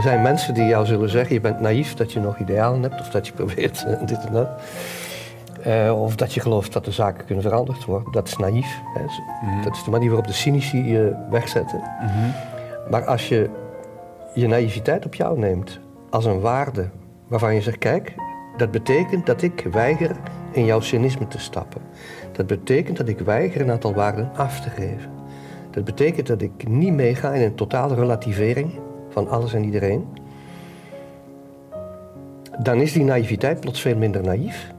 Er zijn mensen die jou zullen zeggen, je bent naïef dat je nog idealen hebt of dat je probeert eh, dit en dat. Eh, of dat je gelooft dat de zaken kunnen veranderd worden. Dat is naïef. Hè. Dat is de manier waarop de cynici je wegzetten. Maar als je je naïviteit op jou neemt als een waarde waarvan je zegt, kijk, dat betekent dat ik weiger in jouw cynisme te stappen. Dat betekent dat ik weiger een aantal waarden af te geven. Dat betekent dat ik niet meega in een totale relativering van alles en iedereen. Dan is die naïviteit plots veel minder naïef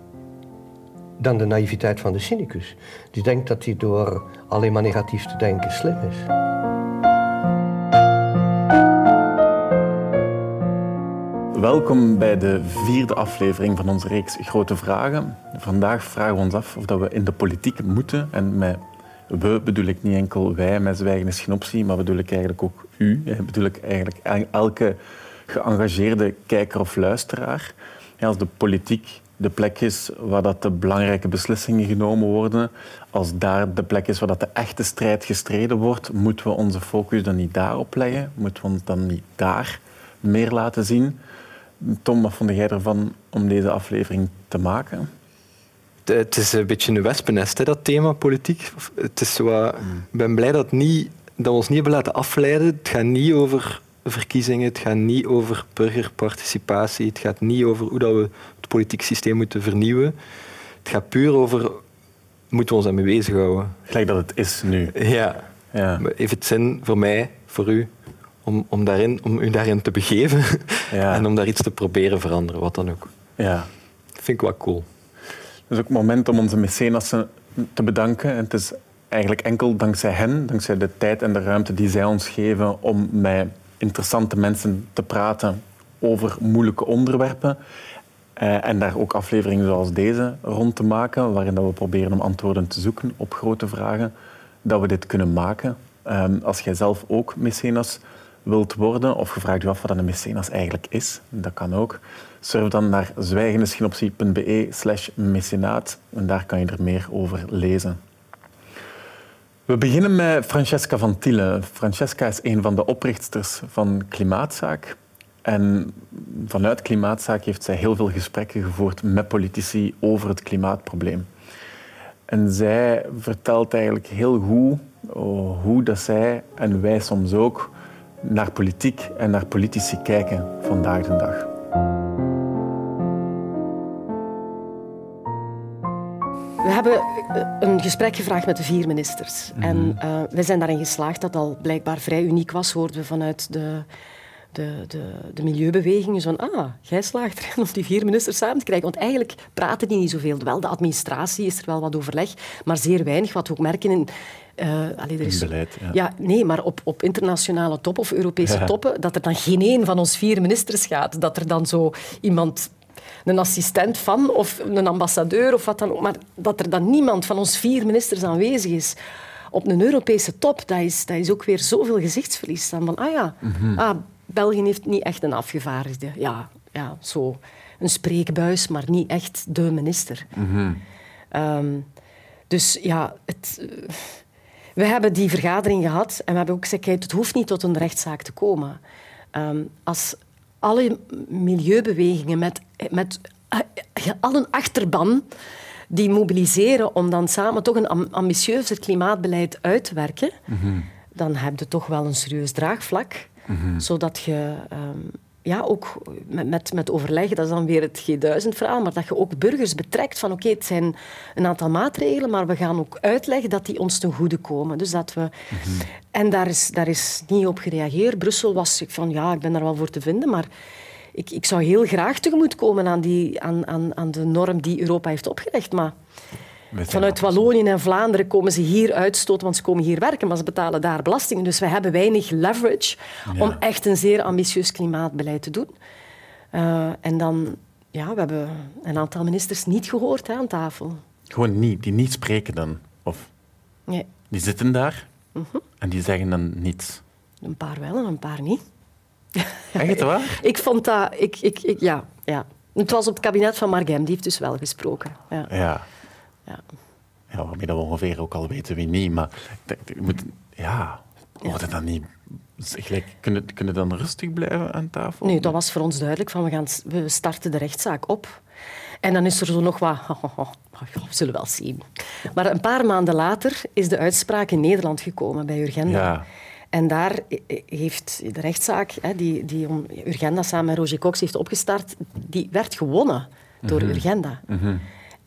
dan de naïviteit van de cynicus. Die denkt dat hij door alleen maar negatief te denken slim is. Welkom bij de vierde aflevering van onze reeks Grote Vragen. Vandaag vragen we ons af of we in de politiek moeten. En met we bedoel ik niet enkel wij met zwijgen is geen optie, maar bedoel ik eigenlijk ook u. Bedoel ik eigenlijk elke geëngageerde kijker of luisteraar. Als de politiek de plek is waar dat de belangrijke beslissingen genomen worden, als daar de plek is waar dat de echte strijd gestreden wordt, moeten we onze focus dan niet daarop leggen? Moeten we ons dan niet daar meer laten zien? Tom, wat vond jij ervan om deze aflevering te maken? Het is een beetje een wespennest, hè, dat thema politiek. Het is zo, Ik ben blij dat, niet, dat we ons niet hebben laten afleiden. Het gaat niet over verkiezingen, het gaat niet over burgerparticipatie, het gaat niet over hoe dat we het politiek systeem moeten vernieuwen. Het gaat puur over, moeten we ons daarmee bezighouden? Gelijk dat het is nu. Ja. ja. Heeft het zin voor mij, voor u, om, om, daarin, om u daarin te begeven ja. en om daar iets te proberen veranderen, wat dan ook. Ja. Dat vind ik wel cool. Is ook het moment om onze mecenassen te bedanken. Het is eigenlijk enkel dankzij hen, dankzij de tijd en de ruimte die zij ons geven om met interessante mensen te praten over moeilijke onderwerpen. Eh, en daar ook afleveringen zoals deze rond te maken, waarin dat we proberen om antwoorden te zoeken op grote vragen, dat we dit kunnen maken. Ehm, als jij zelf ook mecenas wilt worden, of gevraagd je af wat een mecenas eigenlijk is, dat kan ook, surf dan naar zwijgenisgenoptie.be slash mecenaat en daar kan je er meer over lezen. We beginnen met Francesca van Tiele. Francesca is een van de oprichters van Klimaatzaak. En vanuit Klimaatzaak heeft zij heel veel gesprekken gevoerd met politici over het klimaatprobleem. En zij vertelt eigenlijk heel goed oh, hoe dat zij en wij soms ook naar politiek en naar politici kijken vandaag de dag. We hebben eh, een gesprek gevraagd met de vier ministers. Mhm. En uh, wij zijn daarin geslaagd dat al blijkbaar vrij uniek was, hoorden we vanuit de, de, de, de milieubewegingen. Van, ah, jij slaagt erin om die vier ministers samen te krijgen. Want eigenlijk praten die niet zoveel. Wel, de administratie is er wel wat overleg, maar zeer weinig. Wat we ook merken in, uh, allee, er is, beleid, ja. ja. Nee, maar op, op internationale top of Europese toppen, dat er dan geen één van ons vier ministers gaat. Dat er dan zo iemand een assistent van of een ambassadeur of wat dan ook. Maar dat er dan niemand van ons vier ministers aanwezig is op een Europese top, dat is, dat is ook weer zoveel gezichtsverlies. Dan van, ah ja, mhm. ah, België heeft niet echt een afgevaardigde. Ja, ja, zo een spreekbuis, maar niet echt de minister. Mhm. Ehm, dus ja, het, we hebben die vergadering gehad en we hebben ook gezegd, het hoeft niet tot een rechtszaak te komen. Um, als alle milieubewegingen met, met uh, al een achterban die mobiliseren om dan samen toch een ambitieuzer klimaatbeleid uit te werken, mhm. dan heb je toch wel een serieus draagvlak, mhm. zodat je um, ja, ook met, met, met overleggen, dat is dan weer het G1000-verhaal, maar dat je ook burgers betrekt van oké, het zijn een aantal maatregelen, maar we gaan ook uitleggen dat die ons ten goede komen. Dus dat we... Mhm. En daar is, daar is niet op gereageerd. Brussel was van ja, ik ben daar wel voor te vinden, maar ik, ik zou heel graag tegemoetkomen aan, die, aan, aan, aan de norm die Europa heeft opgelegd, maar... Vanuit Wallonië en Vlaanderen komen ze hier uitstoten, want ze komen hier werken, maar ze betalen daar belastingen. Dus we hebben weinig leverage om echt een zeer ambitieus klimaatbeleid te doen. Uh, en dan, ja, we hebben een aantal ministers niet gehoord hè, aan tafel. Gewoon niet, die niet spreken dan? Of nee. die zitten daar -hmm. en die zeggen dan niets? Een paar wel en een paar niet. Echt waar? ik vond dat... Ik, ik, ik, ja, ja. Het was op het kabinet van Margem, die heeft dus wel gesproken. Ja. ja. Ja. Ja, waarmee we ongeveer ook al weten wie niet. Maar moet, ja. Wordt het dan niet... Gelijk, kunnen, kunnen dan rustig blijven aan tafel? Nee, dat was voor ons duidelijk. Van we, gaan, we starten de rechtszaak op. En dan is er zo nog wat... We zullen wel zien. Maar een paar maanden later is de uitspraak in Nederland gekomen bij Urgenda. Ja. En daar heeft de rechtszaak, die, die Urgenda samen met Roger Cox heeft opgestart, die werd gewonnen door Mhm. Urgenda.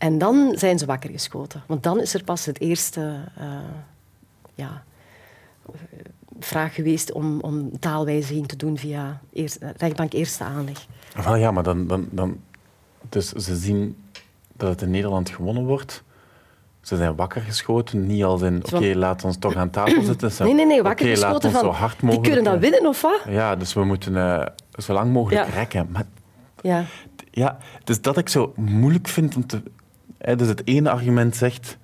En dan zijn ze wakker geschoten. Want dan is er pas het eerste eh, ja, eh, vraag geweest om, om taalwijziging te doen via eerst, rechtbank eerste aanleg. Wel ja, maar dan, dan, dan... Dus ze zien dat het in Nederland gewonnen wordt. Ze zijn wakker geschoten, niet als in... Oké, laat ons toch aan tafel zitten. Nee, nee, nee, wakker laat geschoten van... zo hard Die mogelijk... kunnen dat winnen, of wat? Ja, dus we moeten eh, zo lang mogelijk Ja. rekken. Maar Ja. ja, dus dat ik zo moeilijk vind om te... Dus het ene argument zegt,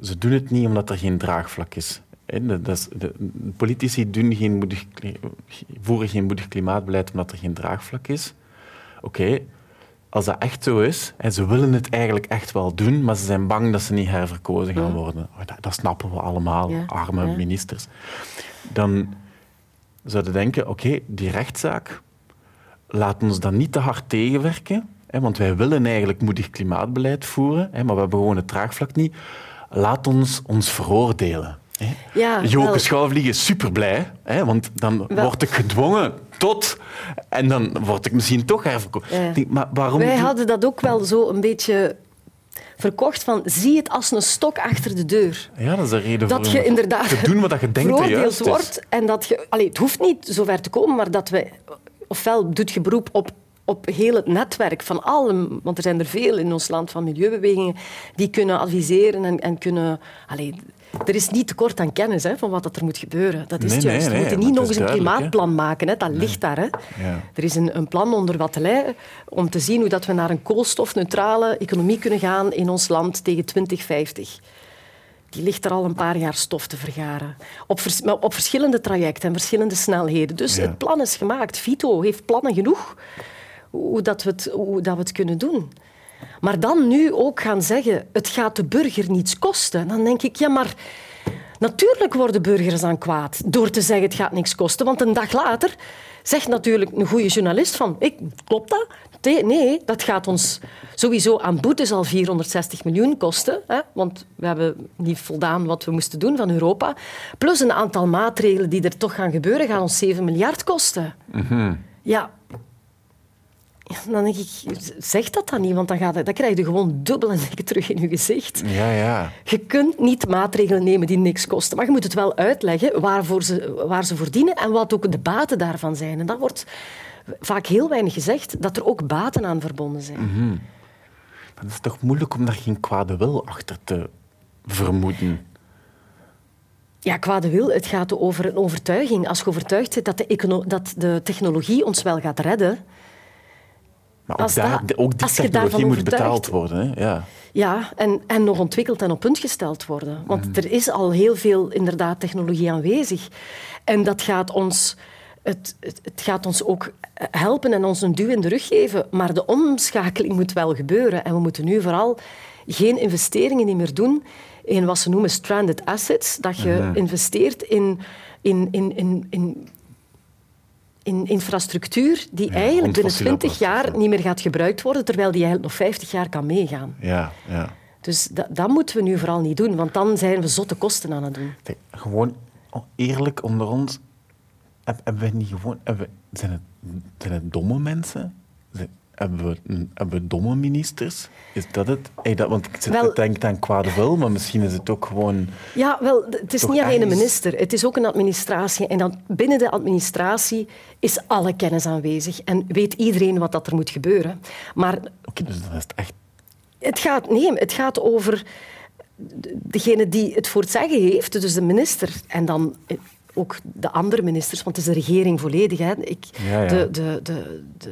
ze doen het niet omdat er geen draagvlak is. De, politici doen geen moedig, voeren geen moedig klimaatbeleid omdat er geen draagvlak is. Oké, als dat echt zo is, en ze willen het eigenlijk echt wel doen, maar ze zijn bang dat ze niet herverkozen gaan worden. Oh, Dat, dat snappen we allemaal, Ja, arme ja. ministers. Dan zouden denken, oké, die rechtszaak, laat ons dan niet te hard tegenwerken, want wij willen eigenlijk moedig klimaatbeleid voeren, hè, maar we hebben gewoon het draagvlak niet. Laat ons ons veroordelen. Hè. Ja, Joke. Schouwvlieg is super blij, hè, want dan Wel. word ik gedwongen tot. En dan word ik misschien toch. Ja. Denk, Maar waarom Wij hadden dat ook wel zo een beetje verkocht van zie het als een stok achter de deur. Ja, dat is een reden Dat voor je inderdaad te doen wat je denkt veroordeeld wordt en dat je... Allee, het hoeft niet zover te komen, maar dat we... Ofwel doet je beroep op, op heel het netwerk van alle... Want er zijn er veel in ons land van milieubewegingen die kunnen adviseren en, en kunnen... Allee, er is niet tekort aan kennis hè, van wat dat er moet gebeuren. Dat is Nee, juist. nee, we moeten niet nog eens een klimaatplan maken. Hè. Dat ligt daar. Hè. Ja. Er is een, een plan onder Wattelij om te zien hoe dat we naar een koolstofneutrale economie kunnen gaan in ons land tegen 2050. Die ligt er al een paar jaar stof te vergaren. Op, vers- op verschillende trajecten en verschillende snelheden. Dus Ja. het plan is gemaakt. Vito heeft plannen genoeg hoe dat, we het, hoe dat we het kunnen doen. Maar dan nu ook gaan zeggen, het gaat de burger niets kosten. Dan denk ik, ja, maar natuurlijk worden burgers dan kwaad door te zeggen, het gaat niks kosten. Want een dag later zegt natuurlijk een goede journalist van, ik, klopt dat? Nee, dat gaat ons sowieso aan boetes al 460 miljoen kosten. Hè, want we hebben niet voldaan wat we moesten doen van Europa. Plus een aantal maatregelen die er toch gaan gebeuren, gaan ons 7 miljard kosten. Ja, dan denk ik, zeg dat dan niet, want dan, gaat het, dan krijg je gewoon dubbel en terug in je gezicht. Ja, ja. Je kunt niet maatregelen nemen die niks kosten, maar je moet het wel uitleggen waarvoor ze, waar ze voor dienen en wat ook de baten daarvan zijn. En dat wordt vaak heel weinig gezegd, dat er ook baten aan verbonden zijn. Maar het is toch moeilijk om daar geen kwade wil achter te vermoeden. Ja, kwade wil, het gaat over een overtuiging. Als je overtuigd bent dat de, dat de technologie ons wel gaat redden, Maar ook, daar, dat- ook die technologie moet betaald worden. Hè? Ja. Ja, en, en nog ontwikkeld en op punt gesteld worden. Want er is al heel veel inderdaad technologie aanwezig. En dat gaat ons, het, het, het gaat ons ook helpen en ons een duw in de rug geven. Maar de omschakeling moet wel gebeuren. En we moeten nu vooral geen investeringen meer doen in wat ze noemen stranded assets. Dat je investeert in, in, in, in, in in infrastructuur die eigenlijk binnen fossiele 20 jaar niet meer gaat gebruikt worden, terwijl die eigenlijk nog 50 jaar kan meegaan. Ja, ja. Dus dat, dat moeten we nu vooral niet doen, want dan zijn we zotte kosten aan het doen. Kijk, gewoon eerlijk onder ons. heb- Hebben we niet gewoon... Hebben we, zijn, het, zijn het domme mensen? Hebben we, hebben we domme ministers? Is dat het? Dat, want ik zit Wel- te denken aan kwade wil, maar misschien is het ook gewoon... Ja, wel, het is niet alleen een minister, het is ook een administratie. En dan binnen de administratie is alle kennis aanwezig en weet iedereen wat dat er moet gebeuren. Maar Oké, dus dan is het echt... het gaat, nee, het gaat over de- degene die het voor het zeggen heeft, dus de minister. En dan eh, ook de andere ministers, want het is de regering volledig. Hè. Ik, Ja, ja. De, de, de, de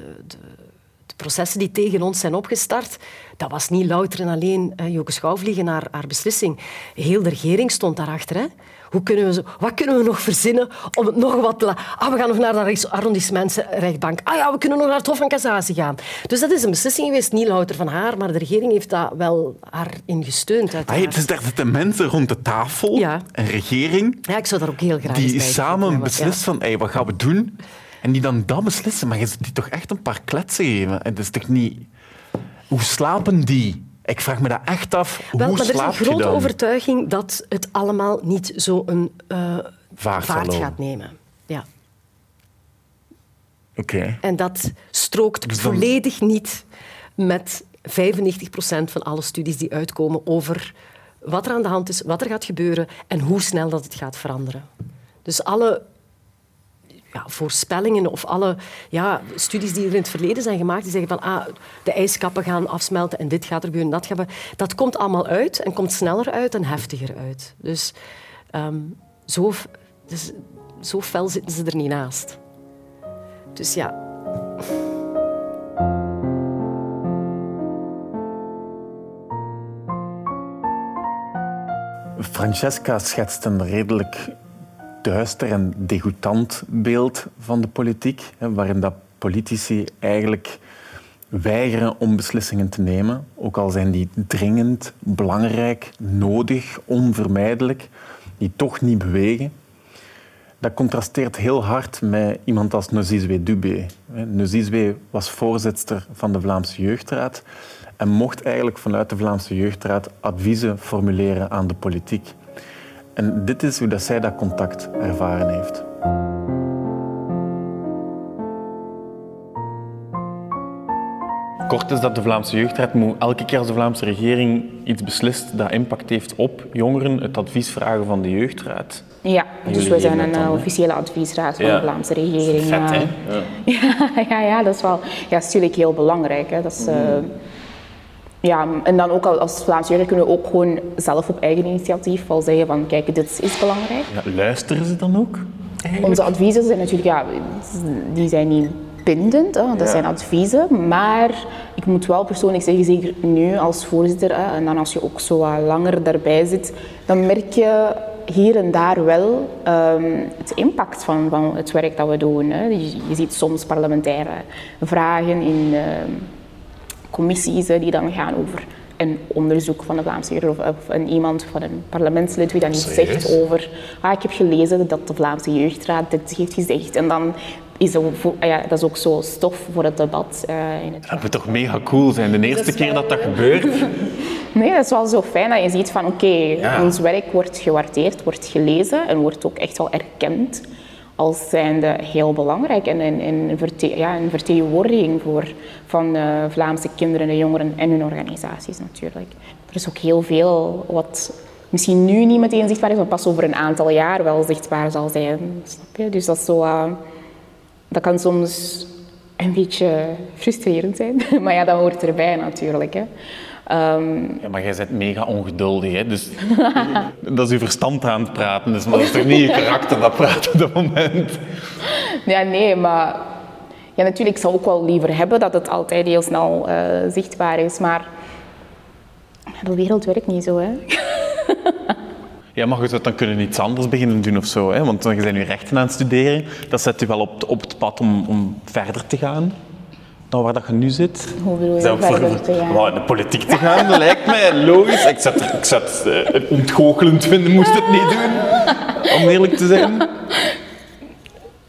processen die tegen ons zijn opgestart, dat was niet louter en alleen uh, Joke Schouwvliegen haar, haar beslissing. Heel de regering stond daarachter. Hè. hoe kunnen we zo, wat kunnen we nog verzinnen om het nog wat te laten... Ah, we gaan nog naar de arrondissementsrechtbank. Ah ja, we kunnen nog naar het Hof van Cassatie gaan. Dus dat is een beslissing geweest, niet louter van haar, maar de regering heeft daar wel haar in gesteund. Hey, dus daar zitten mensen rond de tafel, ja. een regering... Ja, ik zou daar ook heel graag Die samen beslissen van, hey, wat gaan we doen? En die dan dat beslissen. Maar je zit die toch echt een paar kletsen geven. En dat is toch niet... Hoe slapen die? Ik vraag me dat echt af. Hoe Wel, maar er is een grote overtuiging dat het allemaal niet zo een uh, Vaart gaat nemen. Ja. Oké. En dat strookt Dus dan- volledig niet met 95% van alle studies die uitkomen over wat er aan de hand is, wat er gaat gebeuren en hoe snel dat het gaat veranderen. Dus alle ja, voorspellingen of alle ja, studies die er in het verleden zijn gemaakt, die zeggen van ah, de ijskappen gaan afsmelten en dit gaat er gebeuren, dat gaat Dat komt allemaal uit en komt sneller uit en heftiger uit. Dus, ehm, zo, dus zo fel zitten ze er niet naast. Dus ja, Francesca schetst een redelijk duister en degoutant beeld van de politiek, waarin dat politici eigenlijk weigeren om beslissingen te nemen, ook al zijn die dringend, belangrijk, nodig, onvermijdelijk, die toch niet bewegen. Dat contrasteert heel hard met iemand als Nozizwe Dubé. Nozizwe was voorzitter van de Vlaamse Jeugdraad en mocht eigenlijk vanuit de Vlaamse Jeugdraad adviezen formuleren aan de politiek. En dit is hoe dat zij dat contact ervaren heeft. Kort is dat de Vlaamse Jeugdraad moet elke keer als de Vlaamse regering iets beslist dat impact heeft op jongeren, het advies vragen van de Jeugdraad. Ja, dus we zijn een dan, eh, officiële adviesraad van Ja. de Vlaamse regering. Vet, eh. hè? Ja, ja, ja, dat is wel ja, dat is natuurlijk heel belangrijk. Hè. Dat is, eh, ja, en dan ook als Vlaamse kunnen we ook gewoon zelf op eigen initiatief wel zeggen van kijk, dit is belangrijk. Ja, luisteren ze dan ook? Onze adviezen zijn natuurlijk, ja, die zijn niet bindend, hè, dat zijn adviezen. Maar ik moet wel persoonlijk zeggen, zeker nu als voorzitter, hè, en dan als je ook zo wat langer daarbij zit, dan merk je hier en daar wel ehm, het impact van, van het werk dat we doen. Hè. Je, je ziet soms parlementaire vragen in ehm, commissies hè, die dan gaan over een onderzoek van de Vlaamse jeugd of, of een iemand van een parlementslid die dan iets zegt over ah, ik heb gelezen dat de Vlaamse Jeugdraad dit heeft gezegd. En dan is ah ja, dat is ook zo stof voor het debat. eh, in het Dat moet toch mega cool zijn, de eerste keer dat dat gebeurt. Nee, dat is wel zo fijn dat je ziet van oké, Ja. ons werk wordt gewaardeerd, wordt gelezen en wordt ook echt wel erkend als zijnde heel belangrijk en een, ja, vertegenwoordiging voor, van eh, Vlaamse kinderen en jongeren en hun organisaties natuurlijk. Er is ook heel veel wat misschien nu niet meteen zichtbaar is, maar pas over een aantal jaar wel zichtbaar zal zijn. Snap je? Dus dat, is zo, eh, dat kan soms een beetje frustrerend zijn, maar ja, dat hoort erbij natuurlijk. Hè. Ehm, Ja, maar jij bent mega ongeduldig, hè? dus dat is je verstand aan het praten. Dus, maar dat is toch niet je karakter dat praat op dat moment? Ja, nee, maar ja, natuurlijk, ik zou ook wel liever hebben dat het altijd heel snel eh, zichtbaar is, maar de wereld werkt niet zo, hè. Ja, maar goed, dan kunnen we iets anders beginnen doen of zo. Hè? Want je bent nu rechten aan het studeren. Dat zet je wel op, op het pad om, om verder te gaan dan waar dat je nu zit. Hoe bedoel je verder voor- te gaan? In de politiek te gaan, dat lijkt mij logisch. Ik zou het, ik zou het eh, ontgoochelend vinden, moest het niet doen. Om eerlijk te zijn.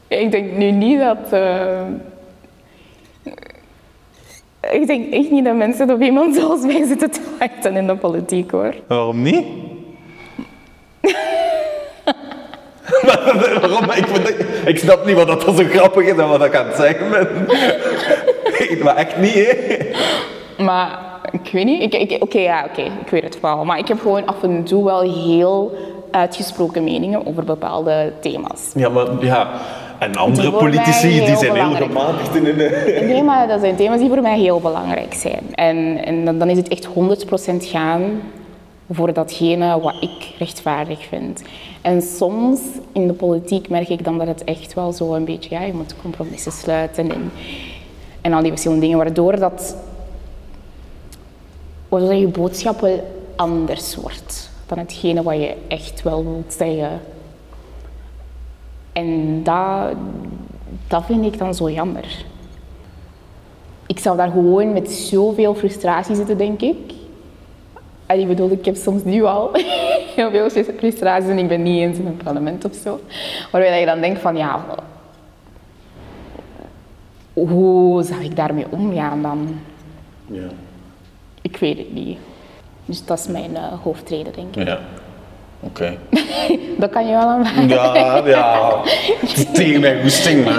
Ik denk nu niet dat... eh, Ik denk echt niet dat mensen op iemand zoals mij zitten te wachten in de politiek, hoor. Waarom niet? Maar Waarom? Ik, ik snap niet wat dat zo grappig is en wat ik aan het zeggen ben. maar echt niet, hè? Maar ik weet niet. Ik, ik, oké, ja, oké, ik weet het wel. Maar ik heb gewoon af en toe wel heel uitgesproken meningen over bepaalde thema's. Ja, maar ja. En andere Die politici die heel zijn heel gematigd in hun... Nee, maar dat zijn thema's die voor mij heel belangrijk zijn. En, en dan, dan is het echt 100% gaan voor datgene wat ik rechtvaardig vind. En soms in de politiek merk ik dan dat het echt wel zo een beetje, ja, je moet compromissen sluiten en, en al die verschillende dingen, waardoor dat, waardoor je boodschap wel anders wordt dan hetgene wat je echt wel wilt zeggen. En dat, dat vind ik dan zo jammer. Ik zou daar gewoon met zoveel frustratie zitten, denk ik. Ik bedoel, ik heb soms nu al heel veel frustraties en ik ben niet eens in een parlement of zo. Waarbij je dan denkt van, ja, hoe zou ik daarmee omgaan dan? Ja. Ik weet het niet. Dus dat is mijn uh, hoofdreden, denk ik. Ja. Oké. dat kan je wel aan Ja, ja. Tegen mijn goesting,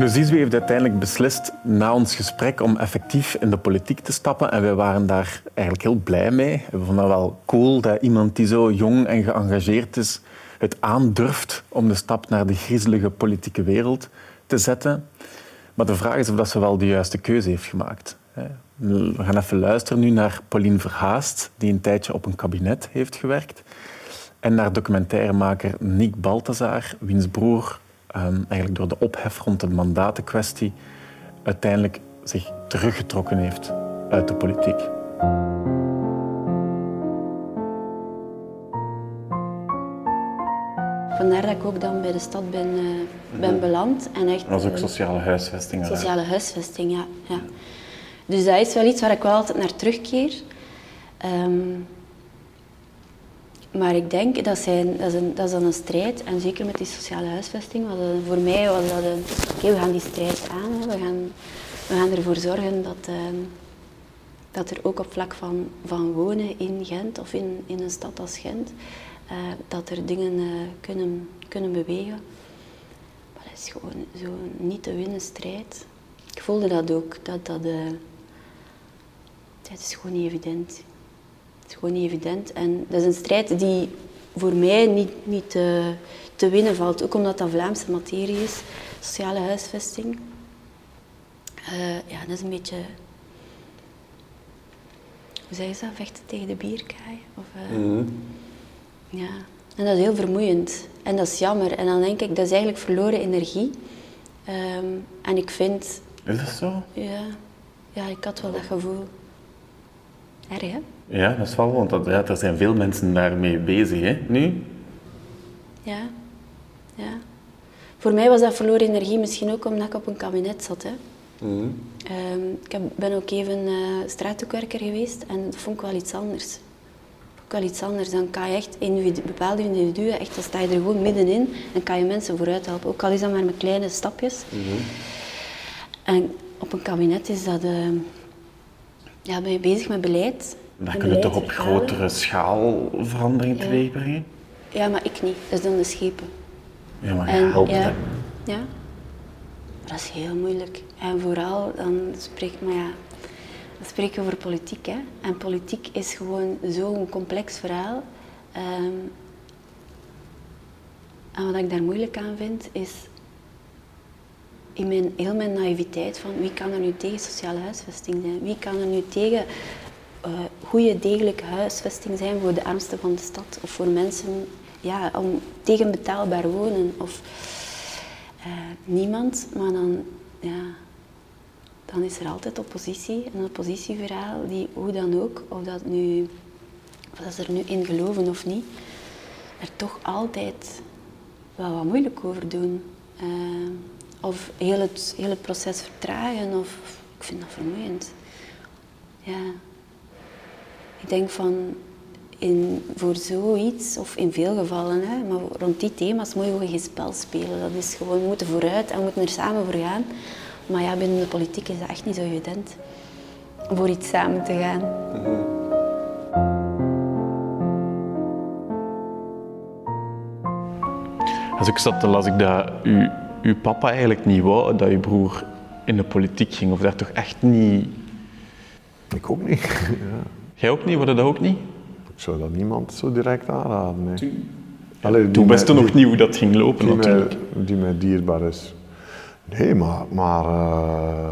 Nozizwe heeft uiteindelijk beslist na ons gesprek om effectief in de politiek te stappen. En wij waren daar eigenlijk heel blij mee. We vonden het wel cool dat iemand die zo jong en geëngageerd is, het aandurft om de stap naar de griezelige politieke wereld te zetten. Maar de vraag is of dat ze wel de juiste keuze heeft gemaakt. We gaan even luisteren nu naar Pauline Verhaast, die een tijdje op een kabinet heeft gewerkt. En naar documentairemaker Nick Balthazar, wiens broer um, eigenlijk door de ophef rond de mandatenkwestie uiteindelijk zich teruggetrokken heeft uit de politiek. Vandaar dat ik ook dan bij de stad ben, uh, ben beland. En echt, dat was ook sociale huisvesting. Sociale huisvesting, ja, ja. Dus dat is wel iets waar ik wel altijd naar terugkeer. Um, maar ik denk dat, zijn, dat, is een, dat is dan een strijd. En zeker met die sociale huisvesting. Was dat, voor mij was dat een... Oké, we gaan die strijd aan. We gaan, we gaan ervoor zorgen dat, uh, dat er ook op vlak van, van wonen in Gent of in, in een stad als Gent, uh, dat er dingen uh, kunnen, kunnen bewegen. Maar dat is gewoon zo'n niet te winnen strijd. Ik voelde dat ook. Dat, dat, het is gewoon niet evident is gewoon niet evident. En dat is een strijd die voor mij niet, niet te, te winnen valt. Ook omdat dat Vlaamse materie is, sociale huisvesting. Uh, ja, dat is een beetje... Hoe zeg je dat? Vechten tegen de bierkaai? Of, uh, mm Ja. En dat is heel vermoeiend. En dat is jammer. En dan denk ik, dat is eigenlijk verloren energie. Um, en ik vind... Is dat zo? Ja. Ja, ik had wel dat gevoel. Erg, hè? Ja, dat is wel, want dat, ja, er zijn veel mensen daarmee bezig, hè, nu. Ja, ja. Voor mij was dat verloren energie misschien ook omdat ik op een kabinet zat. Hè. Mm um, ik heb, ben ook even uh, straathoekwerker geweest en dat vond ik wel iets anders. Ook wel iets anders. Dan kan je echt individu bepaalde individuen, echt, dan sta je er gewoon middenin en kan je mensen vooruit helpen. Ook al is dat maar met kleine stapjes. Mm -hmm. En op een kabinet is dat... Uh, ja, ben je bezig met beleid daar kun je toch op grotere schaal verandering ja. teweeg brengen? Ja, maar ik niet. Dat is dan de schepen. Ja, maar en, helpt ja, ja. dat is heel moeilijk. En vooral, dan spreek maar ja, dan spreken we over politiek. Hè. En politiek is gewoon zo'n complex verhaal. Um, en wat ik daar moeilijk aan vind, is in mijn, heel mijn naïviteit van wie kan er nu tegen sociale huisvesting zijn? Wie kan er nu tegen goede, degelijke huisvesting zijn voor de armsten van de stad of voor mensen ja, om tegen betaalbaar wonen of uh, niemand, maar dan, ja, dan is er altijd oppositie, een oppositieverhaal die hoe dan ook, of dat, nu, of dat ze er nu in geloven of niet, er toch altijd wel wat moeilijk over doen. Uh, of heel het, heel het proces vertragen, of ik vind dat vermoeiend. Ja. Ik denk van in, voor zoiets, of in veel gevallen, hè, maar rond die thema's moet je gewoon geen spel spelen. Dat is gewoon, we moeten vooruit en we moeten er samen voor gaan. Maar ja, binnen de politiek is dat echt niet zo evident om voor iets samen te gaan. Als ik zat, las ik dat u, uw papa eigenlijk niet wou dat uw broer in de politiek ging, of daar toch echt niet... Ik ook niet. ja. Jij ook niet? Worden dat ook niet? Ik zou dat niemand zo direct aanraden. Nee. Toen, Allee, toen wist je nog niet hoe dat ging lopen die natuurlijk. Mij, die mij dierbaar is. Nee, maar... maar uh,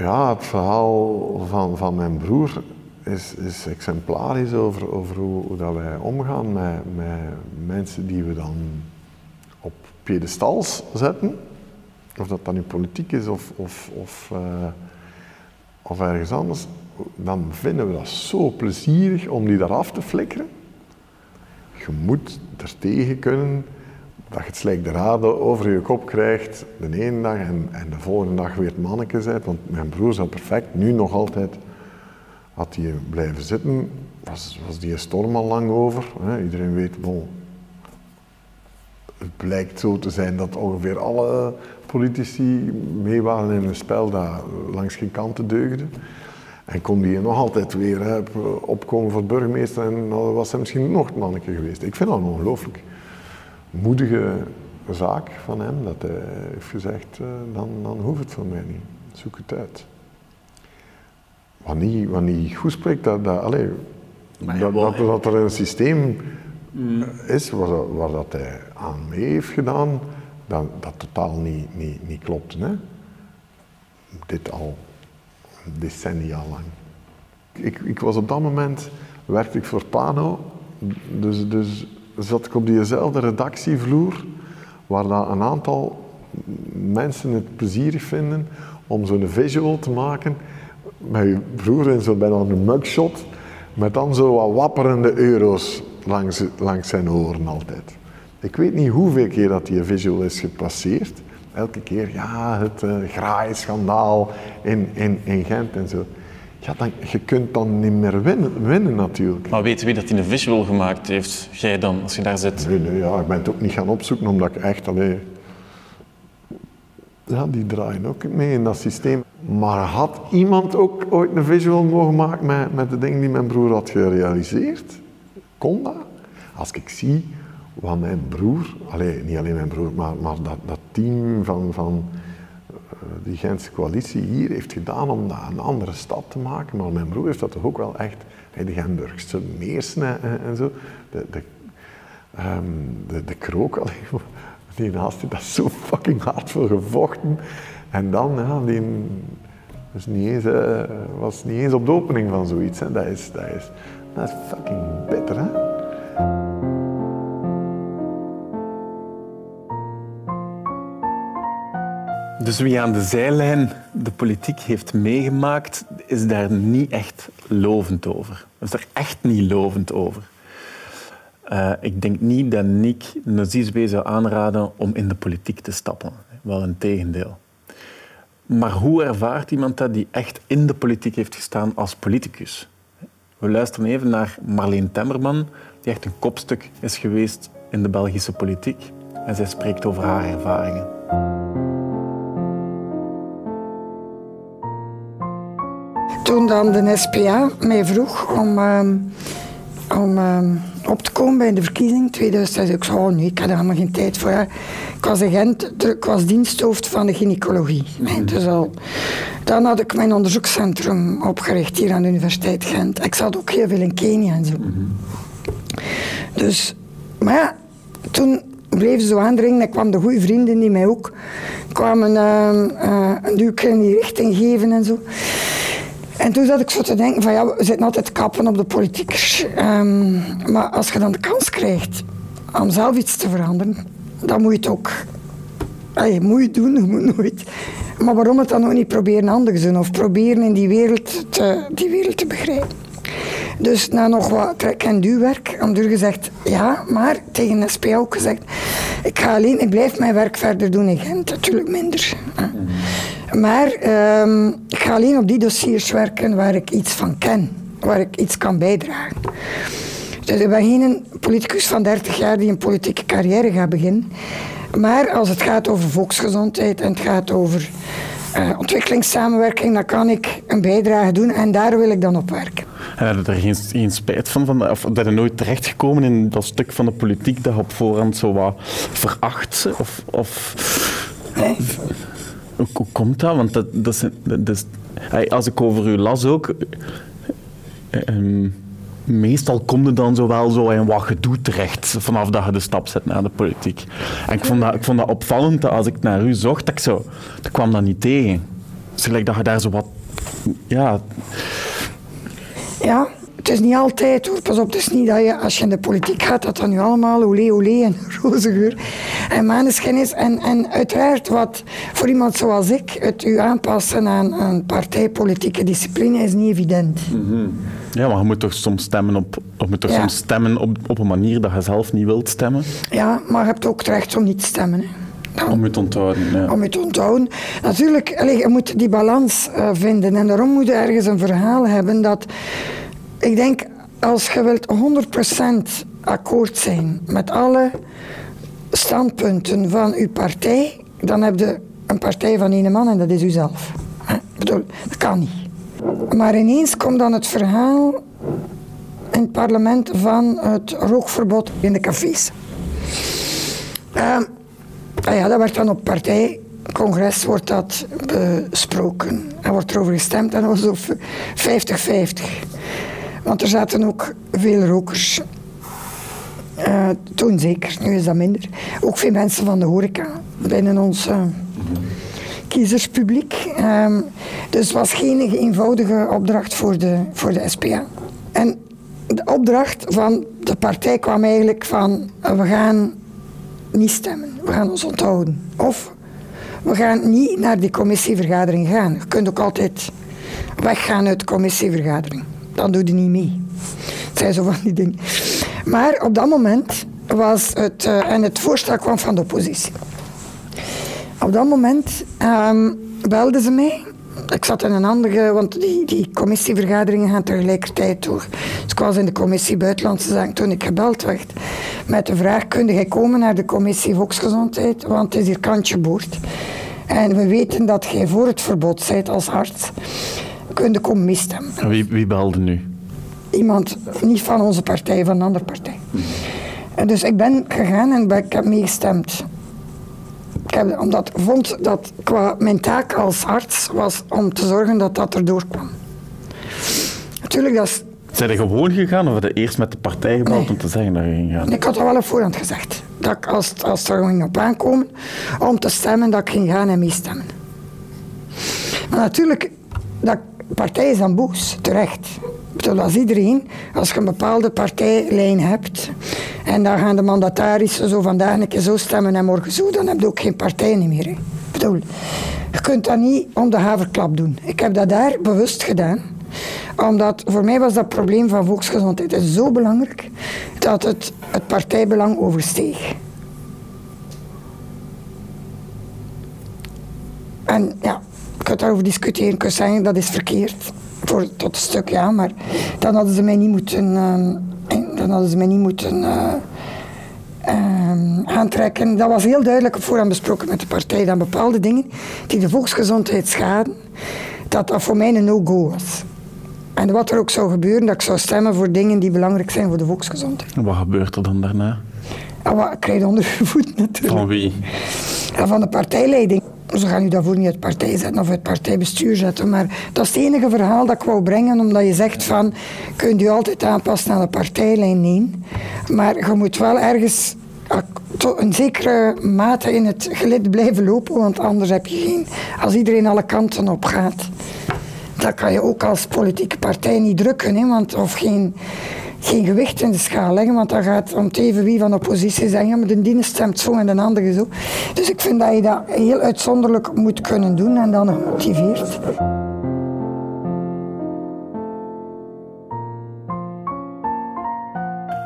ja, het verhaal van, van mijn broer is, is exemplarisch over, over hoe, hoe dat wij omgaan met, met mensen die we dan op piedestals zetten. of dat dan nu politiek is of, of, of, eh, of ergens anders, dan vinden we dat zo plezierig om die eraf te flikkeren. Je moet er tegen kunnen dat je het slijk de raden over je kop krijgt de ene dag en, en de volgende dag weer het manneke bent. Want mijn broer zat perfect, nu nog altijd, had hij blijven zitten, was, was die storm al lang over. Hè. Iedereen weet, bon, het blijkt zo te zijn dat ongeveer alle politici mee waren in een spel dat langs geen kanten deugde. En kon die nog altijd weer hè, opkomen voor burgemeester en dan was hij misschien nog het manneke geweest. Ik vind dat een ongelooflijk moedige zaak van hem, dat hij heeft gezegd, uh, dan, dan hoeft het voor mij niet. Zoek het uit. Wat niet, wat niet goed spreekt, dat, dat, dat, dat, er een systeem mm. is waar, waar, dat hij aan mee heeft gedaan, dat, dat totaal niet, niet, niet klopt. Hè? Dit al decennia lang. Ik, ik was op dat moment, werkte ik voor Pano, dus, dus zat ik op diezelfde redactievloer, waar dat een aantal mensen het plezierig vinden om zo'n visual te maken met je broer in zo bijna een mugshot, met dan zo wat wapperende euro's langs, langs zijn oren altijd. Ik weet niet hoeveel keer dat die visual is gepasseerd. Elke keer, ja, het uh, graaischandaal in, in, in Gent en zo. Ja, dan, je kunt dan niet meer winnen, winnen natuurlijk. Maar weet wie dat een visual gemaakt heeft? Jij dan, als je daar zit? Nee, nee ja, ik ben het ook niet gaan opzoeken, omdat ik echt alleen... Ja, die draaien ook mee in dat systeem. Maar had iemand ook ooit een visual mogen maken met, met de dingen die mijn broer had gerealiseerd? Kon dat? Als ik zie wat mijn broer, niet alleen mijn broer, maar, maar dat, dat team van, van uh, die Gentse coalitie hier heeft gedaan om dat een andere stad te maken. Maar mijn broer heeft dat toch ook wel echt, de Gemburgse meersne en, en, zo, de, de, um, de, de krook, die naast heeft dat zo fucking hard voor gevochten. En dan, die was niet eens, was niet eens op de opening van zoiets. Hè. Dat, is, dat, is, dat is fucking bitter, hè. Dus wie aan de zijlijn de politiek heeft meegemaakt, is daar niet echt lovend over. Is daar echt niet lovend over. Uh, ik denk niet dat Nick Nazizwe zou aanraden om in de politiek te stappen. Wel een tegendeel. Maar hoe ervaart iemand dat die echt in de politiek heeft gestaan als politicus? We luisteren even naar Marleen Temmerman, die echt een kopstuk is geweest in de Belgische politiek. En zij spreekt over haar ervaringen. Toen dan de SPA mij vroeg om, uh, om uh, op te komen bij de verkiezing 2006, ik zei, oh ik had er helemaal geen tijd voor. Ik was agent, ik was diensthoofd van de gynaecologie. Dus dan had ik mijn onderzoekscentrum opgericht hier aan de Universiteit Gent. Ik zat ook heel veel in Kenia en zo. Dus, maar ja, toen bleef ze zo aandringen. Ik kwam de goede vrienden die mij ook kwamen uh, uh, een duwke in die richting geven en zo. En toen zat ik zo te denken van ja, we zitten altijd kappen op de politiek. Um, maar als je dan de kans krijgt om zelf iets te veranderen, dan moet je het ook je moet het doen, je moet nooit. Maar waarom het dan ook niet proberen anders doen of proberen in die wereld te, die wereld te begrijpen. Dus na nog wat trek- en duwwerk, om er gezegd ja, maar tegen de SP ook gezegd, ik ga alleen, ik blijf mijn werk verder doen in Gent, natuurlijk minder. Maar um, ik ga alleen op die dossiers werken waar ik iets van ken, waar ik iets kan bijdragen. Dus ik ben geen politicus van 30 jaar die een politieke carrière gaat beginnen. Maar als het gaat over volksgezondheid en het gaat over uh, ontwikkelingssamenwerking, dan kan ik een bijdrage doen en daar wil ik dan op werken. En had je er geen, geen spijt van, van of dat je nooit terechtgekomen in dat stuk van de politiek dat je op voorhand zo wat veracht? Of, of... Nee. Hoe, komt dat? Want dat, dat is, als ik over u las ook... Um, meestal kom je dan zo wel zo in wat gedoe terecht vanaf dat je de stap zet naar de politiek. En ik vond dat, ik vond dat opvallend als ik naar u zocht, dat ik zo, kwam dat niet tegen. Dus gelijk dat je daar zo wat, ja... Ja, Het is niet altijd hoor, pas op, het is niet dat je als je in de politiek gaat, dat dan nu allemaal olé olé en roze geur en maneschijn is. En, en uiteraard wat voor iemand zoals ik, het u aanpassen aan, aan partijpolitieke discipline is niet evident. Ja, maar je moet toch soms stemmen op, of je moet toch Ja. soms stemmen op, op een manier dat je zelf niet wilt stemmen. Ja, maar je hebt ook het recht om niet te stemmen. Hè. Dan- Om je te onthouden. Ja. om je te onthouden. Natuurlijk, je moet die balans eh, vinden. En daarom moet je ergens een verhaal hebben dat... Ik denk, als je wilt 100% akkoord zijn met alle standpunten van uw partij, dan heb je een partij van één man en dat is uzelf. Ik bedoel, dat kan niet. Maar ineens komt dan het verhaal in het parlement van het rookverbod in de cafés. Ehm, Ah ja, dat werd dan op partijcongres wordt dat besproken. En wordt erover gestemd en dat was op 50-50. Want er zaten ook veel rokers. Eh, toen zeker, nu is dat minder. Ook veel mensen van de horeca binnen ons eh, kiezerspubliek. Ehm, dus het was geen eenvoudige opdracht voor de, voor de SPA. En de opdracht van de partij kwam eigenlijk van eh, we gaan niet stemmen. We gaan ons onthouden. Of we gaan niet naar die commissievergadering gaan. Je kunt ook altijd weggaan uit de commissievergadering. Dan doe je niet mee. Het zijn zo van die dingen. Maar op dat moment was het... eh, en het voorstel kwam van de oppositie. Op dat moment ehm, belden ze mij. Ik zat in een andere, want die, die commissievergaderingen gaan tegelijkertijd door. Dus ik was in de commissie Buitenlandse Zaken toen ik gebeld werd. Met de vraag, kun jij komen naar de commissie Volksgezondheid? Want het is hier kantje boord. En we weten dat jij voor het verbod bent als arts. Kun je komen Wie, wie belde nu? iemand, niet van onze partij, van een andere partij. En dus ik ben gegaan en ben- ik heb meegestemd. Ik heb, omdat ik vond dat qua mijn taak als arts was om te zorgen dat dat erdoor kwam. Natuurlijk, dat is, Zijn er gewoon gegaan of had je eerst met de partij gebeld Nee. om te zeggen dat je ging gaan? ik had al wel op voorhand gezegd. Dat ik, als, als het er ging op aankomen om te stemmen, dat ik ging gaan en meestemmen. Maar natuurlijk, dat partij is dan boos, terecht. Ik bedoel, als iedereen, als je een bepaalde partijlijn hebt en dan gaan de mandatarissen zo vandaag een keer zo stemmen en morgen zo, dan heb je ook geen partij meer. Ik bedoel, je kunt dat niet om de haverklap doen. Ik heb dat daar bewust gedaan, omdat voor mij was dat probleem van volksgezondheid zo belangrijk dat het het partijbelang oversteeg. En ja, je kunt daarover discussiëren, je kunt zeggen dat is verkeerd. Voor, tot een stuk ja, maar dan hadden ze mij niet moeten, ehm, dan hadden ze mij niet moeten eh, ehm, aantrekken. Dat was heel duidelijk op voorhand besproken met de partij, dat bepaalde dingen die de volksgezondheid schaden, dat dat voor mij een no-go was. En wat er ook zou gebeuren, dat ik zou stemmen voor dingen die belangrijk zijn voor de volksgezondheid. En wat gebeurt er dan daarna? Wat krijg je onder voet natuurlijk. Van wie? Van de partijleiding. Ze gaan u daarvoor niet uit partij zetten of uit partijbestuur zetten. Maar dat is het enige verhaal dat ik wou brengen. Omdat je zegt van, kunt u altijd aanpassen aan de partijlijn? Nee. Maar je moet wel ergens ah, tot een zekere mate in het gelid blijven lopen. Want anders heb je geen... Als iedereen alle kanten op gaat, dan kan je ook als politieke partij niet drukken. Hè, want, of geen, geen gewicht in de schaal leggen. Want dan gaat om het even wie van de oppositie zeggen... Ja, maar de dienst stemt zo en de andere zo. Dus ik vind dat je dat heel uitzonderlijk moet kunnen doen. En dan gemotiveerd.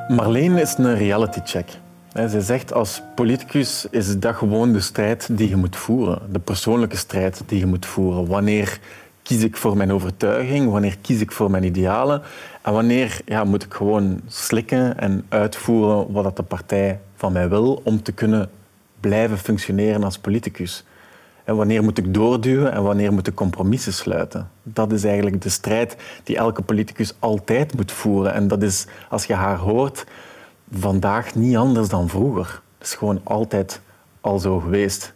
Marleen is een reality check. Zij zegt als politicus is dat gewoon de strijd die je moet voeren. De persoonlijke strijd die je moet voeren. Wanneer kies ik voor mijn overtuiging? Wanneer kies ik voor mijn idealen? En wanneer ja, moet ik gewoon slikken en uitvoeren wat dat de partij van mij wil om te kunnen blijven functioneren als politicus? En wanneer moet ik doorduwen en wanneer moet ik compromissen sluiten? Dat is eigenlijk de strijd die elke politicus altijd moet voeren. En dat is, als je haar hoort, vandaag niet anders dan vroeger. Het is gewoon altijd al zo geweest.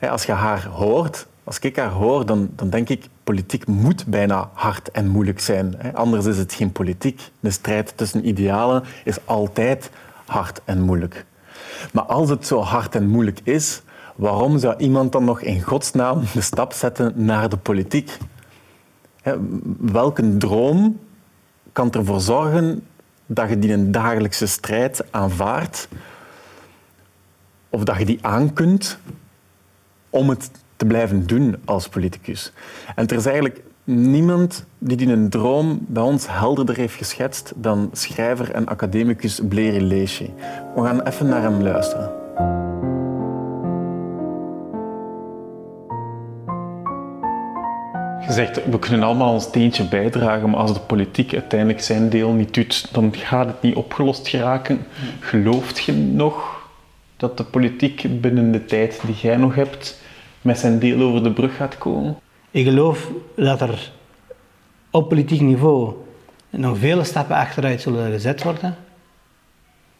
Als je haar hoort, als ik haar hoor, dan, dan denk ik, politiek moet bijna hard en moeilijk zijn. hè. Anders is het geen politiek. De strijd tussen idealen is altijd hard en moeilijk. Maar als het zo hard en moeilijk is, waarom zou iemand dan nog in godsnaam de stap zetten naar de politiek? Hè, Welke droom kan ervoor zorgen dat je die een dagelijkse strijd aanvaardt of dat je die aankunt om het te blijven doen als politicus. En er is eigenlijk niemand die die een droom bij ons helderder heeft geschetst dan schrijver en academicus Bleri Leesje. We gaan even naar hem luisteren. Je zegt, we kunnen allemaal ons steentje bijdragen, maar als de politiek uiteindelijk zijn deel niet doet, dan gaat het niet opgelost geraken. Gelooft je nog dat de politiek binnen de tijd die jij nog hebt met zijn deel over de brug gaat komen? Ik geloof dat er op politiek niveau nog vele stappen achteruit zullen gezet worden,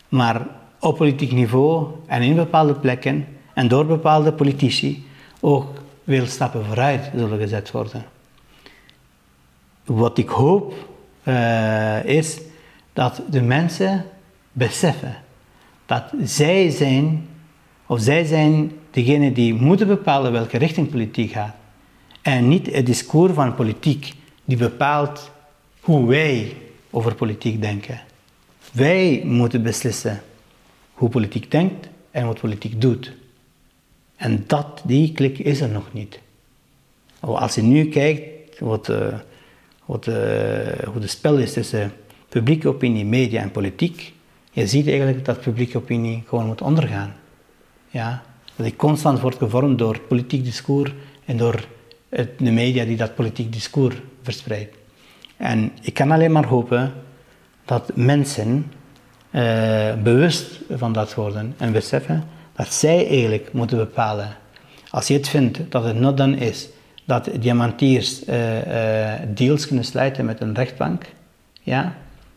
maar op politiek niveau en in bepaalde plekken en door bepaalde politici ook veel stappen vooruit zullen gezet worden. Wat ik hoop uh, is dat de mensen beseffen dat zij zijn, of zij zijn degene die moeten bepalen welke richting politiek gaat. En niet het discours van politiek die bepaalt hoe wij over politiek denken. Wij moeten beslissen hoe politiek denkt en wat politiek doet. En dat, die klik is er nog niet. Als je nu kijkt wat, uh, wat, uh, hoe de spel is tussen publieke opinie, media en politiek, je ziet eigenlijk dat publieke opinie gewoon moet ondergaan. Ja? Dat die constant wordt gevormd door politiek discours en door de media die dat politiek discours verspreidt. En ik kan alleen maar hopen dat mensen uh, bewust van dat worden en beseffen dat zij eigenlijk moeten bepalen. Als je het vindt dat het not is dat diamantiers uh, uh, deals kunnen sluiten met een rechtbank ja,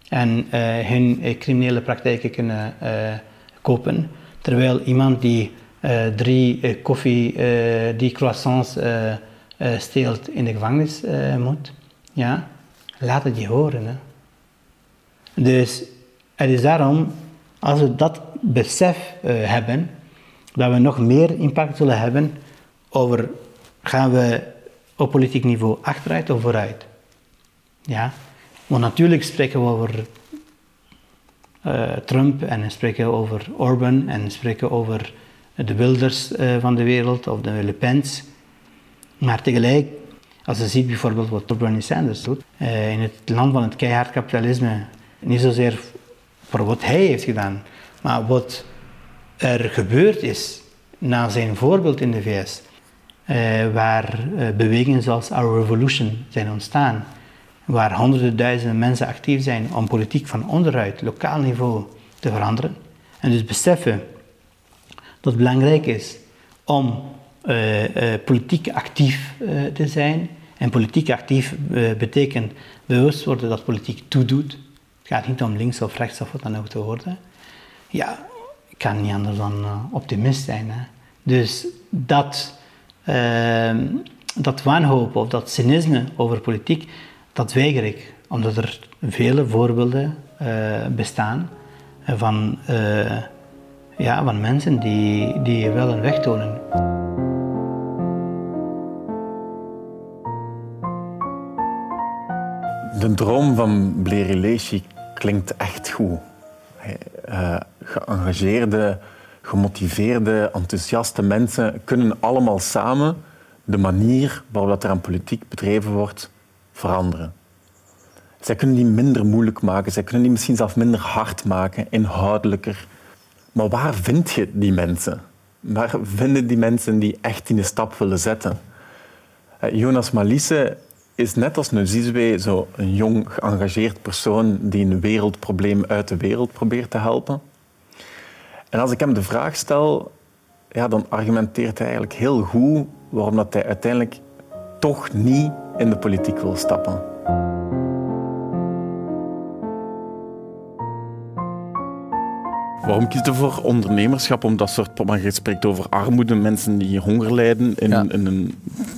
en hun criminele praktijken kunnen kopen, terwijl iemand die drie koffie, die croissants steelt in de gevangenis moet, ja, laat het je horen. Hè. Dus het is daarom, als we dat besef hebben, dat we nog meer impact zullen hebben over gaan we op politiek niveau achteruit of vooruit. Ja, want natuurlijk spreken we over Trump en spreken over Orban en spreken over de Wilders uh, van de wereld of de Le Pen's. Maar tegelijk, als je ziet bijvoorbeeld wat Bernie Sanders doet, uh, in het land van het keihard kapitalisme, niet zozeer voor wat hij heeft gedaan, maar wat er gebeurd is na zijn voorbeeld in de VS, waar bewegingen zoals Our Revolution zijn ontstaan, waar honderden duizenden mensen actief zijn om politiek van onderuit, lokaal niveau, te veranderen. En dus beseffen dat het belangrijk is om uh, politiek actief te zijn. En politiek actief betekent bewust worden dat politiek toedoet. Het gaat niet om links of rechts of wat dan ook te worden. Ja, ik kan niet anders dan optimist zijn. Hè. Dus dat, uh, dat wanhoop of dat cynisme over politiek, dat weiger ik. Omdat er vele voorbeelden uh, bestaan van, uh, ja, van mensen die, die wel een weg tonen. De droom van Bleri klinkt echt goed. Uh, geëngageerde, gemotiveerde, enthousiaste mensen kunnen allemaal samen de manier waarop er aan politiek bedreven wordt veranderen. Zij kunnen die minder moeilijk maken, zij kunnen die misschien zelfs minder hard maken, inhoudelijker. Maar waar vind je die mensen? Waar vinden die mensen die echt de stap willen zetten? Eh, Jonas Malisse is net als Nuzizwe zo een jong, geëngageerd persoon die een wereldprobleem uit de wereld probeert te helpen. En als ik hem de vraag stel, ja, dan argumenteert hij eigenlijk heel goed waarom dat hij uiteindelijk toch niet in de politiek wil stappen. Waarom kies je voor ondernemerschap? Om dat soort, maar je spreekt over armoede, mensen die honger lijden in, in een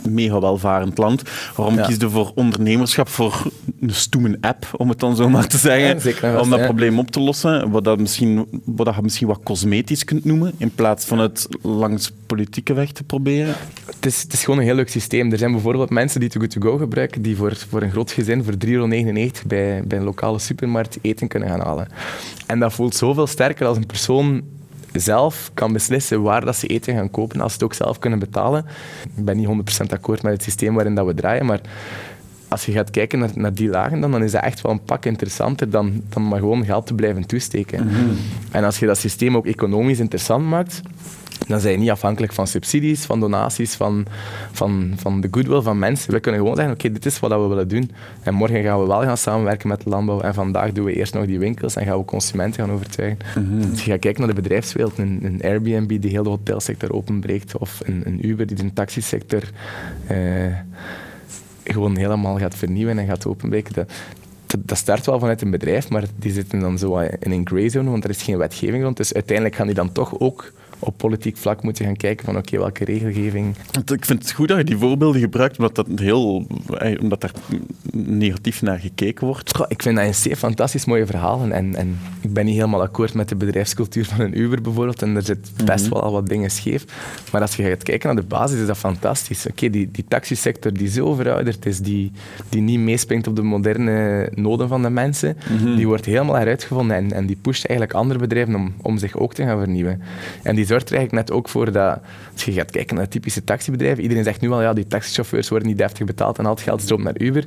mega welvarend land. Waarom ja. kies je voor ondernemerschap, voor een stoeme app, om het dan zo maar te zeggen, Ja, vast, om dat ja. probleem op te lossen. Wat, dat misschien, wat dat je misschien wat cosmetisch kunt noemen, in plaats van het langs politieke weg te proberen. Het is, het is gewoon een heel leuk systeem. Er zijn bijvoorbeeld mensen die Too Good To Go gebruiken, die voor, voor een groot gezin voor 3,99 euro bij, bij een lokale supermarkt eten kunnen gaan halen. En dat voelt zoveel sterker als een persoon zelf kan beslissen waar dat ze eten gaan kopen, als ze het ook zelf kunnen betalen. Ik ben niet 100% akkoord met het systeem waarin dat we draaien, maar als je gaat kijken naar, naar die lagen, dan, dan is dat echt wel een pak interessanter dan, dan maar gewoon geld te blijven toesteken. En als je dat systeem ook economisch interessant maakt, dan zijn je niet afhankelijk van subsidies, van donaties, van, van, van de goodwill van mensen. We kunnen gewoon zeggen, oké, dit is wat we willen doen. En morgen gaan we wel gaan samenwerken met de landbouw. En vandaag doen we eerst nog die winkels en gaan we consumenten gaan overtuigen. Als je gaat kijken naar de bedrijfswereld, een, een Airbnb die heel de hotelsector openbreekt, of een, een Uber die de taxisector eh, gewoon helemaal gaat vernieuwen en gaat openbreken. Dat, dat, start wel vanuit een bedrijf, maar die zitten dan zo in een grey zone, want er is geen wetgeving rond. Dus uiteindelijk gaan die dan toch ook op politiek vlak moeten gaan kijken van oké, welke regelgeving... Ik vind het goed dat je die voorbeelden gebruikt, omdat, dat heel, eh, omdat daar negatief naar gekeken wordt. Goh, ik vind dat een zeer fantastisch mooie verhalen en, en ik ben niet helemaal akkoord met de bedrijfscultuur van een Uber bijvoorbeeld en er zit best wel al wat dingen scheef. Maar als je gaat kijken naar de basis, is dat fantastisch. Oké, die, die taxisector die zo verouderd is, die, die niet meespringt op de moderne noden van de mensen, die wordt helemaal heruitgevonden en, en die pusht eigenlijk andere bedrijven om, om zich ook te gaan vernieuwen. En die zorgt er eigenlijk net ook voor dat, als je gaat kijken naar typische taxibedrijven, iedereen zegt nu al, ja, die taxichauffeurs worden niet deftig betaald en al het geld stroomt naar Uber.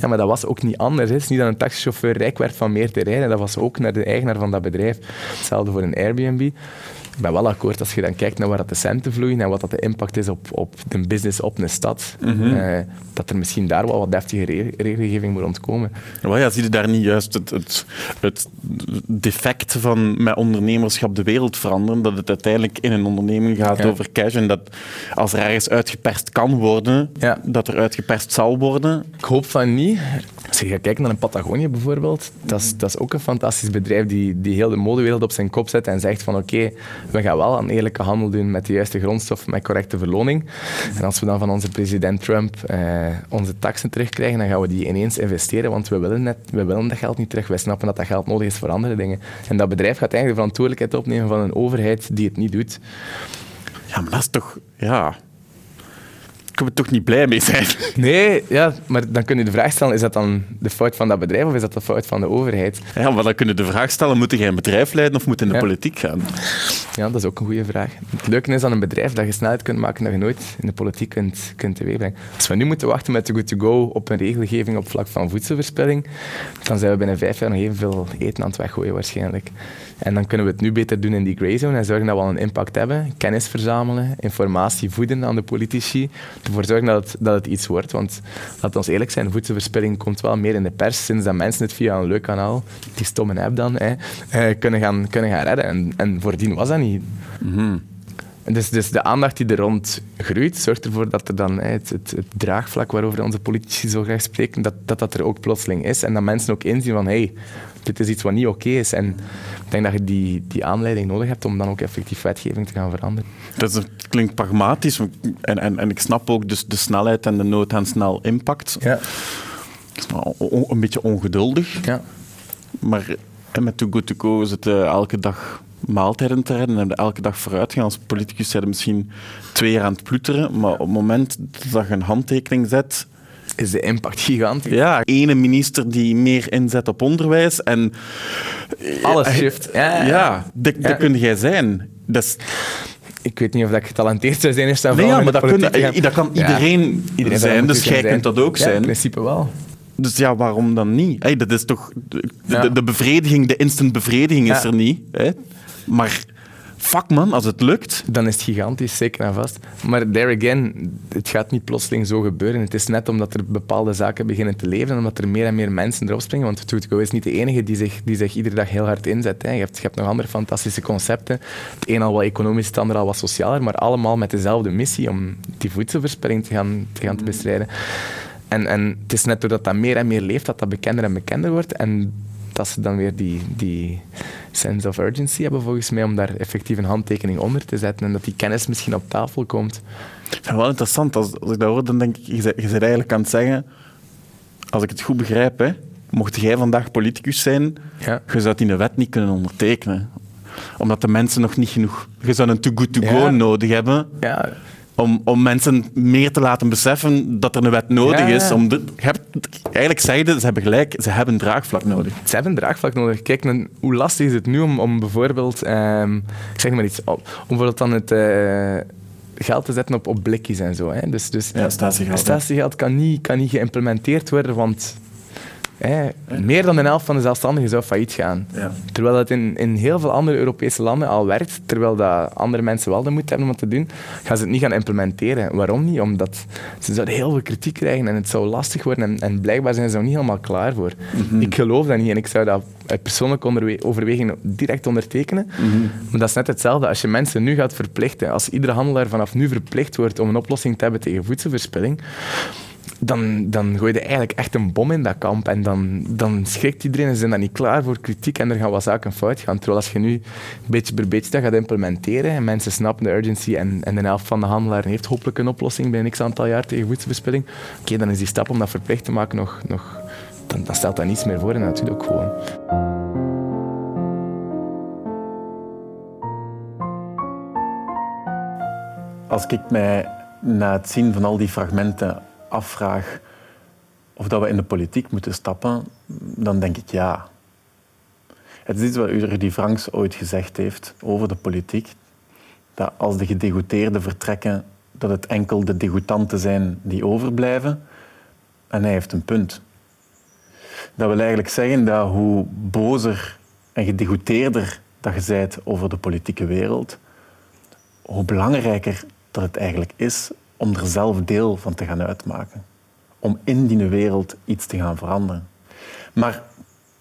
Ja, maar dat was ook niet anders. hè. Het is niet dat een taxichauffeur rijk werd van meer te rijden, dat was ook naar de eigenaar van dat bedrijf. Hetzelfde voor een Airbnb. Ik ben wel akkoord als je dan kijkt naar waar dat de centen vloeien en wat dat de impact is op, op de business op een stad, eh, dat er misschien daar wel wat deftige re- regelgeving moet ontkomen. Wel ja, zie je daar niet juist het, het, het defect van met ondernemerschap de wereld veranderen? Dat het uiteindelijk in een onderneming gaat Ja. over cash en dat als er ergens uitgeperst kan worden, Ja. dat er uitgeperst zal worden. Ik hoop van niet. Als je gaat kijken naar een Patagonië bijvoorbeeld, dat is, dat is ook een fantastisch bedrijf die, die heel de modewereld op zijn kop zet en zegt van oké, we gaan wel een eerlijke handel doen met de juiste grondstof, met correcte verloning. En als we dan van onze president Trump eh, onze taxen terugkrijgen, dan gaan we die ineens investeren, want we willen, net, we willen dat geld niet terug. Wij snappen dat dat geld nodig is voor andere dingen. En dat bedrijf gaat eigenlijk de verantwoordelijkheid opnemen van een overheid die het niet doet. Ja, maar dat is toch... Ja... Kunnen we toch niet blij mee zijn? Nee, ja, maar dan kun je de vraag stellen, is dat dan de fout van dat bedrijf of is dat de fout van de overheid? Ja, maar dan kunnen we de vraag stellen, moet jij een bedrijf leiden of moet je in de Ja. politiek gaan? Ja, dat is ook een goede vraag. Het leuke is aan een bedrijf dat je snelheid kunt maken dat je nooit in de politiek kunt, kunt teweegbrengen. Als we nu moeten wachten met de Good To Go op een regelgeving op vlak van voedselverspilling, dan zijn we binnen vijf jaar nog evenveel eten aan het weggooien waarschijnlijk. En dan kunnen we het nu beter doen in die grey zone en zorgen dat we al een impact hebben. Kennis verzamelen, informatie voeden aan de politici, ervoor zorgen dat het, dat het iets wordt. Want laten we ons eerlijk zijn, voedselverspilling komt wel meer in de pers sinds dat mensen het via een leuk kanaal, die stomme app dan, hè, eh, kunnen, gaan, kunnen gaan redden. En, en voordien was dat niet. Dus, dus de aandacht die er rond groeit, zorgt ervoor dat er dan het, het, het draagvlak waarover onze politici zo graag spreken, dat, dat dat er ook plotseling is. En dat mensen ook inzien van, hey, dit is iets wat niet oké is. En ik denk dat je die, die aanleiding nodig hebt om dan ook effectief wetgeving te gaan veranderen. Dat is- klinkt pragmatisch en, en, en ik snap ook dus de snelheid en de nood aan snel impact. Ja. Een beetje ongeduldig. ja. Maar hè, met Too Good To Go is het eh, elke dag maaltijden te redden en elke dag vooruit gaan. Als politicus zijn misschien twee jaar aan het ploeteren, maar op het moment dat je een handtekening zet... Is de impact gigantisch. Ja, ene minister die meer inzet op onderwijs en... Alles shift. Ja, ja. Ja, dat, Ja. dat kun jij zijn. Dat is, Ik weet niet of ik getalenteerd zou zijn. Eerst en nee, ja, in maar de dat, kun, dat kan Ja. iedereen, Iedereen zou zijn, dat dus jij kunt zijn. dat ook Ja, in zijn. principe wel. Dus ja, waarom dan niet? Hey, dat is toch, de, de- Ja. de bevrediging, de instant bevrediging is Ja. er niet. Hè? Maar fuck man, als het lukt. Dan is het gigantisch, zeker en vast. Maar there again, het gaat niet plotseling zo gebeuren. Het is net omdat er bepaalde zaken beginnen te leven en omdat er meer en meer mensen erop springen. Want Too To Go is niet de enige die zich, die zich iedere dag heel hard inzet. Hè. Je, hebt, je hebt nog andere fantastische concepten. Het een al wat economisch, het ander al wat socialer, maar allemaal met dezelfde missie om die voedselverspilling te gaan, te, gaan te bestrijden. En, en het is net doordat dat meer en meer leeft, dat dat bekender en bekender wordt. En dat ze dan weer die, die sense of urgency hebben, volgens mij, om daar effectief een handtekening onder te zetten. En dat die kennis misschien op tafel komt. Ik vind wel interessant. Als, als ik dat hoor, dan denk ik, je bent, je bent eigenlijk aan het zeggen... als ik het goed begrijp, hè, mocht jij vandaag politicus zijn, Ja. je zou die wet niet kunnen ondertekenen. Omdat de mensen nog niet genoeg... Je zou een too good to go Ja. nodig hebben Ja, om, om mensen meer te laten beseffen dat er een wet nodig Ja. is. Om de, hebt, eigenlijk zeg je, ze hebben gelijk, ze hebben een draagvlak nodig. Ze hebben een draagvlak nodig. Kijk, men- hoe lastig is het nu om, om bijvoorbeeld, ehm, ik zeg maar iets, om bijvoorbeeld dan het eh, geld te zetten op, op blikjes en zo. Hè. Dus, dus Ja, statiegeld, statiegeld kan niet, kan niet geïmplementeerd worden, want meer dan de helft van de zelfstandigen zou failliet gaan. Ja. Terwijl dat in, in heel veel andere Europese landen al werkt, terwijl dat andere mensen wel de moed hebben om het te doen, gaan ze het niet gaan implementeren. Waarom niet? Omdat ze zouden heel veel kritiek krijgen en het zou lastig worden en, en blijkbaar zijn ze er nog niet helemaal klaar voor. Ik geloof dat niet en ik zou dat uit persoonlijke overweging direct ondertekenen. Maar dat is net hetzelfde. Als je mensen nu gaat verplichten, als iedere handelaar vanaf nu verplicht wordt om een oplossing te hebben tegen voedselverspilling, dan, dan gooi je eigenlijk echt een bom in dat kamp. En dan, dan schrikt iedereen en ze zijn dan niet klaar voor kritiek en er gaan wat zaken fout gaan. Terwijl als je nu beetje per beetje dat gaat implementeren en mensen snappen de urgency en, en de helft van de handelaren heeft hopelijk een oplossing binnen x aantal jaar tegen voedselverspilling, oké, dan is die stap om dat verplicht te maken nog... nog dan, dan stelt dat niets meer voor en doet ook gewoon. Als ik mij na het zien van al die fragmenten afvraag of dat we in de politiek moeten stappen, dan denk ik ja. Het is iets wat Rudy Franks ooit gezegd heeft over de politiek. Dat als de gedegoteerden vertrekken, dat het enkel de degoutanten zijn die overblijven. En hij heeft een punt. Dat wil eigenlijk zeggen dat hoe bozer en gedegoteerder dat je bent over de politieke wereld, hoe belangrijker dat het eigenlijk is om er zelf deel van te gaan uitmaken. Om in die wereld iets te gaan veranderen. Maar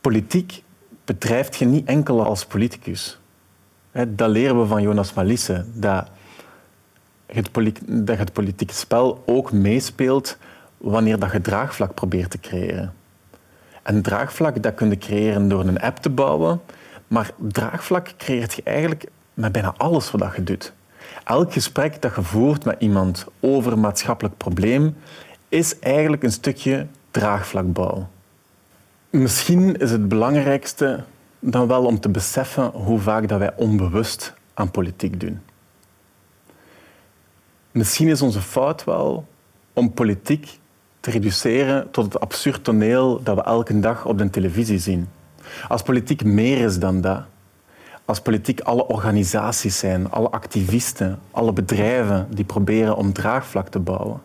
politiek bedrijft je niet enkel als politicus. Dat leren we van Jonas Malisse. Dat het, dat het politieke spel ook meespeelt wanneer dat je draagvlak probeert te creëren. En draagvlak dat kun je creëren door een app te bouwen, maar draagvlak creëert je eigenlijk met bijna alles wat je doet. Elk gesprek dat je voert met iemand over een maatschappelijk probleem is eigenlijk een stukje draagvlak bouwen. Misschien is het belangrijkste dan wel om te beseffen hoe vaak dat wij onbewust aan politiek doen. Misschien is onze fout wel om politiek te reduceren tot het absurd toneel dat we elke dag op de televisie zien. Als politiek meer is dan dat. Als politiek alle organisaties zijn, alle activisten, alle bedrijven die proberen om draagvlak te bouwen.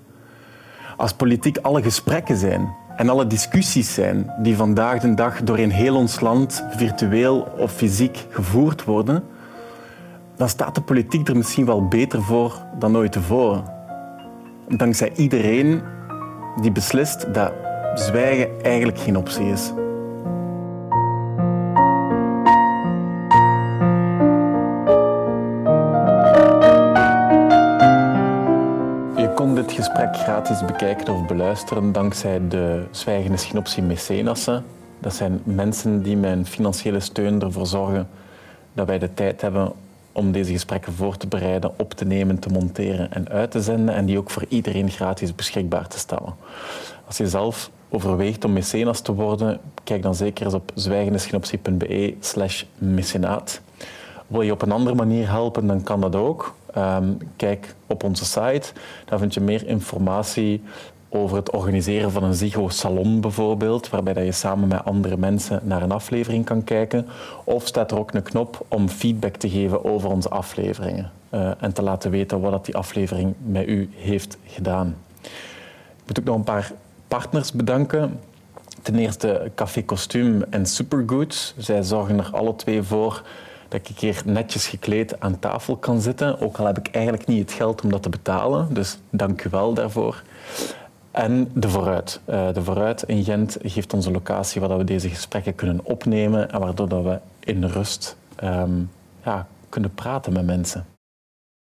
Als politiek alle gesprekken zijn en alle discussies zijn die vandaag de dag door in heel ons land virtueel of fysiek gevoerd worden, dan staat de politiek er misschien wel beter voor dan ooit tevoren. Dankzij iedereen die beslist dat zwijgen eigenlijk geen optie is. Gesprek gratis bekijken of beluisteren dankzij de Zwijgende Schinoptie Mecenassen. Dat zijn mensen die een financiële steun ervoor zorgen dat wij de tijd hebben om deze gesprekken voor te bereiden, op te nemen, te monteren en uit te zenden en die ook voor iedereen gratis beschikbaar te stellen. Als je zelf overweegt om mecenas te worden, kijk dan zeker eens op zwijgendeschinoptie.be slash mecenaat. Wil je op een andere manier helpen, dan kan dat ook. Ehm, kijk op onze site, daar vind je meer informatie over het organiseren van een Zigo-salon bijvoorbeeld, waarbij dat je samen met andere mensen naar een aflevering kan kijken. Of staat er ook een knop om feedback te geven over onze afleveringen eh, en te laten weten wat dat die aflevering met u heeft gedaan. Ik moet ook nog een paar partners bedanken. Ten eerste Café Kostuum en Supergood. Zij zorgen er alle twee voor dat ik hier netjes gekleed aan tafel kan zitten. Ook al heb ik eigenlijk niet het geld om dat te betalen. Dus dank u wel daarvoor. En de Vooruit. Eh, de Vooruit in Gent geeft ons een locatie waar we deze gesprekken kunnen opnemen en waardoor we in rust ehm, ja, kunnen praten met mensen.